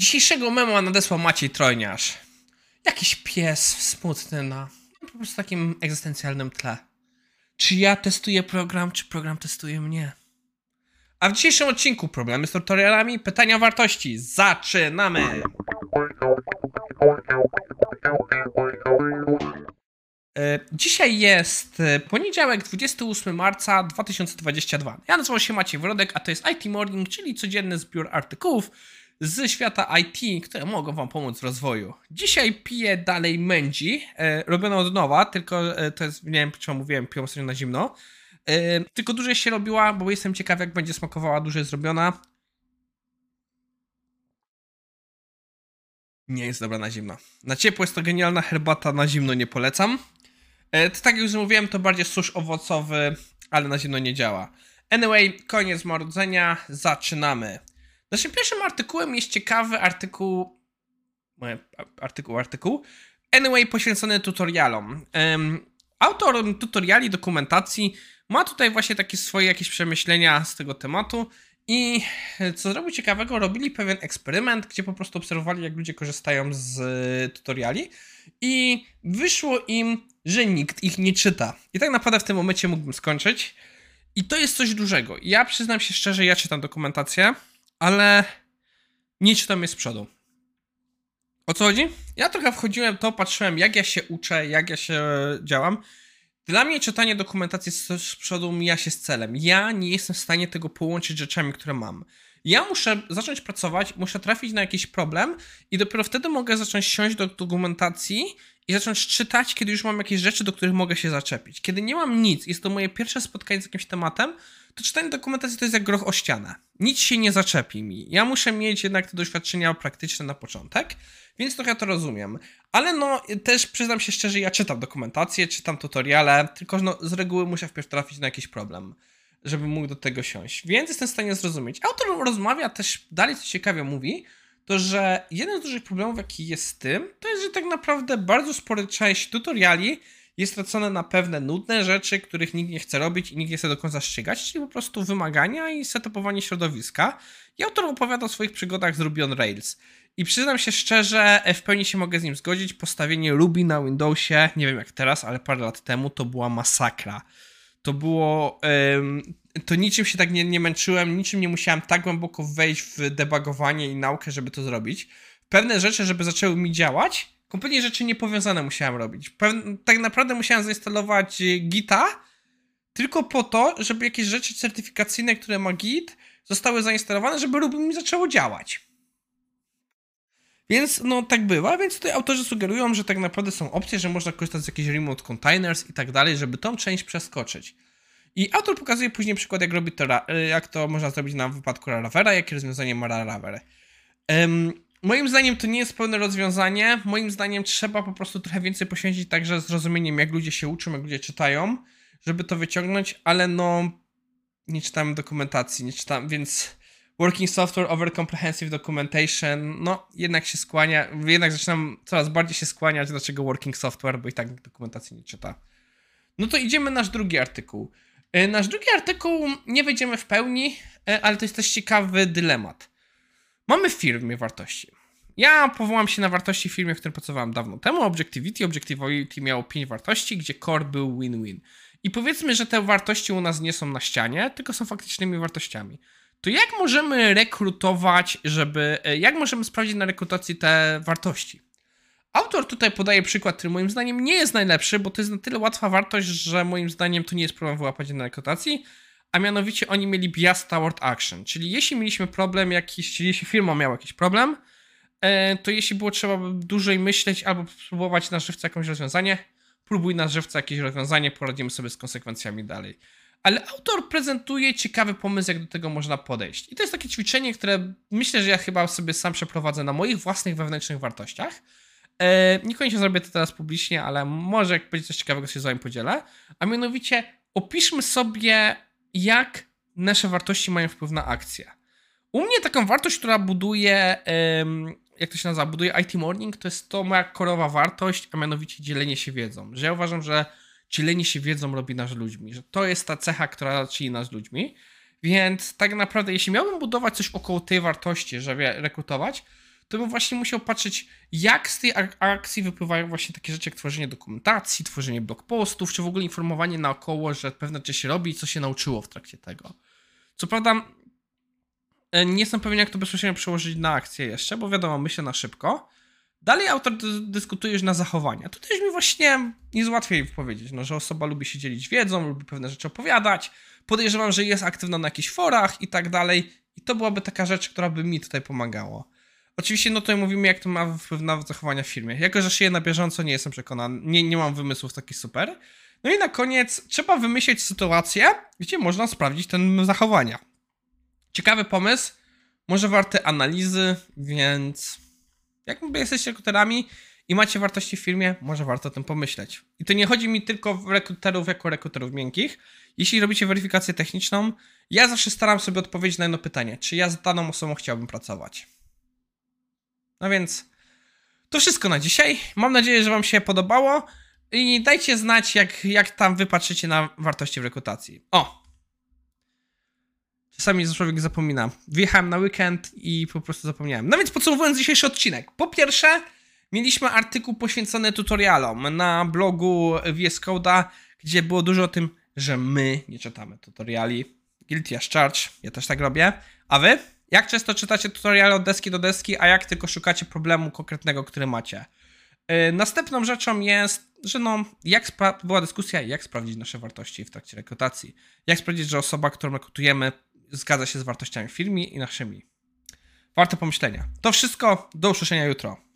Dzisiejszego mema nadesłał Maciej Trojniarz. Jakiś pies smutny na po prostu takim egzystencjalnym tle. Czy ja testuję program, czy program testuje mnie? A w dzisiejszym odcinku problemy z tutorialami, pytania wartości. Zaczynamy! E, Dzisiaj jest e, poniedziałek, 28 marca 2022. Ja nazywam się Maciej Wrodek, a to jest IT Morning, czyli codzienny zbiór artykułów ze świata IT, które mogą Wam pomóc w rozwoju. Dzisiaj piję dalej Mędzi, e, robioną od nowa, tylko e, to jest, nie wiem Wam mówiłem, piję sobie na zimno. E, tylko dłużej się robiła, bo jestem ciekaw jak będzie smakowała, dłużej zrobiona. Nie jest dobra na zimno. Na ciepło jest to genialna herbata, na zimno nie polecam. E, to tak jak już mówiłem, to bardziej susz owocowy, ale na zimno nie działa. Anyway, koniec marudzenia, zaczynamy. Naszym pierwszym artykułem jest ciekawy artykuł. e, Artykuł, artykuł. Anyway, poświęcony tutorialom. Autor tutoriali, dokumentacji ma tutaj właśnie takie swoje jakieś przemyślenia z tego tematu. I co zrobił ciekawego, robili pewien eksperyment, gdzie po prostu obserwowali, jak ludzie korzystają z e, tutoriali, i wyszło im, że nikt ich nie czyta. I tak naprawdę w tym momencie mógłbym skończyć. I to jest coś dużego. Ja przyznam się szczerze, ja czytam dokumentację, ale nie czytam je z przodu. O co chodzi? Ja trochę wchodziłem to, patrzyłem, jak ja się uczę, jak ja się działam. Dla mnie czytanie dokumentacji z, z przodu mija się z celem. Ja nie jestem w stanie tego połączyć z rzeczami, które mam. Ja muszę zacząć pracować, muszę trafić na jakiś problem i dopiero wtedy mogę zacząć siąść do dokumentacji i zacząć czytać, kiedy już mam jakieś rzeczy, do których mogę się zaczepić. Kiedy nie mam nic, jest to moje pierwsze spotkanie z jakimś tematem, to czytanie dokumentacji to jest jak groch o ścianę. Nic się nie zaczepi mi. Ja muszę mieć jednak te doświadczenia praktyczne na początek, więc trochę to rozumiem. Ale no, też przyznam się szczerze, ja czytam dokumentację, czytam tutoriale, tylko no, z reguły muszę wpierw trafić na jakiś problem, żeby mógł do tego siąść. Więc jestem w stanie zrozumieć. Autor rozmawia też, dalej co ciekawie mówi, to że jeden z dużych problemów, jaki jest z tym, to jest, że tak naprawdę bardzo spora część tutoriali jest stracone na pewne nudne rzeczy, których nikt nie chce robić i nikt nie chce do końca ścigać, czyli po prostu wymagania i setupowanie środowiska. I autor opowiada o swoich przygodach z Ruby on Rails. I przyznam się szczerze, w pełni się mogę z nim zgodzić. Postawienie Ruby na Windowsie, nie wiem jak teraz, ale parę lat temu to była masakra. To było. ym, to niczym się tak nie, nie męczyłem, niczym nie musiałem tak głęboko wejść w debugowanie i naukę, żeby to zrobić. Pewne rzeczy, żeby zaczęły mi działać, kompletnie rzeczy niepowiązane musiałem robić. Tak naprawdę musiałem zainstalować y, Gita tylko po to, żeby jakieś rzeczy certyfikacyjne, które ma Git, zostały zainstalowane, żeby Ruby mi zaczęło działać. Więc no tak bywa, więc tutaj autorzy sugerują, że tak naprawdę są opcje, że można korzystać z jakichś remote containers i tak dalej, żeby tą część przeskoczyć. I autor pokazuje później przykład, jak robi to, ra- jak to można zrobić na wypadku Laravera, jakie rozwiązanie ma Laraver. Um, moim zdaniem to nie jest pełne rozwiązanie. Moim zdaniem trzeba po prostu trochę więcej poświęcić także zrozumieniem, jak ludzie się uczą, jak ludzie czytają, żeby to wyciągnąć, ale no nie czytałem dokumentacji, nie czytam, więc Working Software over Comprehensive Documentation, no jednak się skłania, jednak zaczynam coraz bardziej się skłaniać, dlaczego Working Software, bo i tak dokumentacji nie czyta. No to idziemy nasz drugi artykuł. E, Nasz drugi artykuł nie wejdziemy w pełni, e, ale to jest też ciekawy dylemat. Mamy w firmie wartości. Ja powołam się na wartości w firmie, w której pracowałem dawno temu. Objectivity. Objectivity miało 5 wartości, gdzie core był win-win. I powiedzmy, że te wartości u nas nie są na ścianie, tylko są faktycznymi wartościami. To jak możemy rekrutować, żeby. e, Jak możemy sprawdzić na rekrutacji te wartości? Autor tutaj podaje przykład, który moim zdaniem nie jest najlepszy, bo to jest na tyle łatwa wartość, że moim zdaniem to nie jest problem wyłapać na rekrutacji, a mianowicie oni mieli bias toward action, czyli jeśli mieliśmy problem jakiś, czyli jeśli firma miała jakiś problem, e, to jeśli było trzeba dłużej myśleć albo spróbować na żywca jakieś rozwiązanie, próbuj na żywca jakieś rozwiązanie, poradzimy sobie z konsekwencjami dalej. Ale autor prezentuje ciekawy pomysł, jak do tego można podejść. I to jest takie ćwiczenie, które myślę, że ja chyba sobie sam przeprowadzę na moich własnych wewnętrznych wartościach. E, niekoniecznie zrobię to teraz publicznie, ale może jak będzie coś ciekawego, się z wami podzielę. A mianowicie opiszmy sobie, jak nasze wartości mają wpływ na akcję. U mnie taką wartość, która buduje, jak to się nazywa, buduje IT Morning, to jest to moja korowa wartość, a mianowicie dzielenie się wiedzą. Że ja uważam, że dzielenie się wiedzą robi nas ludźmi, że to jest ta cecha, która czyni nas ludźmi. Więc tak naprawdę, jeśli miałbym budować coś około tej wartości, żeby rekrutować, to bym właśnie musiał patrzeć, jak z tej ak- akcji wypływają właśnie takie rzeczy jak tworzenie dokumentacji, tworzenie blogpostów, czy w ogóle informowanie naokoło, że pewne rzeczy się robi i co się nauczyło w trakcie tego. Co prawda, e, nie jestem pewien, jak to bezpośrednio przełożyć na akcję jeszcze, bo wiadomo, myślę na szybko. Dalej autor dy- dyskutuje już na zachowania. Tu też mi właśnie jest łatwiej powiedzieć, no, że osoba lubi się dzielić wiedzą, lubi pewne rzeczy opowiadać. Podejrzewam, że jest aktywna na jakichś forach i tak dalej. I to byłaby taka rzecz, która by mi tutaj pomagała. Oczywiście, no tutaj mówimy, jak to ma wpływ na zachowania w firmie. Jako, że szyję na bieżąco, nie jestem przekonany, nie, nie mam wymysłów takich super. No i na koniec trzeba wymyślić sytuację, gdzie można sprawdzić ten zachowania. Ciekawy pomysł, może warty analizy, więc jak jesteście rekruterami i macie wartości w firmie, może warto o tym pomyśleć. I to nie chodzi mi tylko w rekruterów jako rekruterów miękkich. Jeśli robicie weryfikację techniczną, ja zawsze staram sobie odpowiedzieć na jedno pytanie, czy ja z daną osobą chciałbym pracować. No więc to wszystko na dzisiaj. Mam nadzieję, że Wam się podobało i dajcie znać, jak, jak tam wy patrzycie na wartości w rekrutacji. O! Czasami człowiek zapomina. Wjechałem na weekend i po prostu zapomniałem. No więc podsumowując dzisiejszy odcinek. Po pierwsze, mieliśmy artykuł poświęcony tutorialom na blogu VS Code'a, gdzie było dużo o tym, że my nie czytamy tutoriali. Guilty as charge, ja też tak robię. A wy? Jak często czytacie tutoriale od deski do deski, a jak tylko szukacie problemu konkretnego, który macie? Yy, następną rzeczą jest, że no, jak była dyskusja, jak sprawdzić nasze wartości w trakcie rekrutacji. Jak sprawdzić, że osoba, którą rekrutujemy, zgadza się z wartościami firmy i naszymi. Warte pomyślenia. To wszystko, do usłyszenia jutro.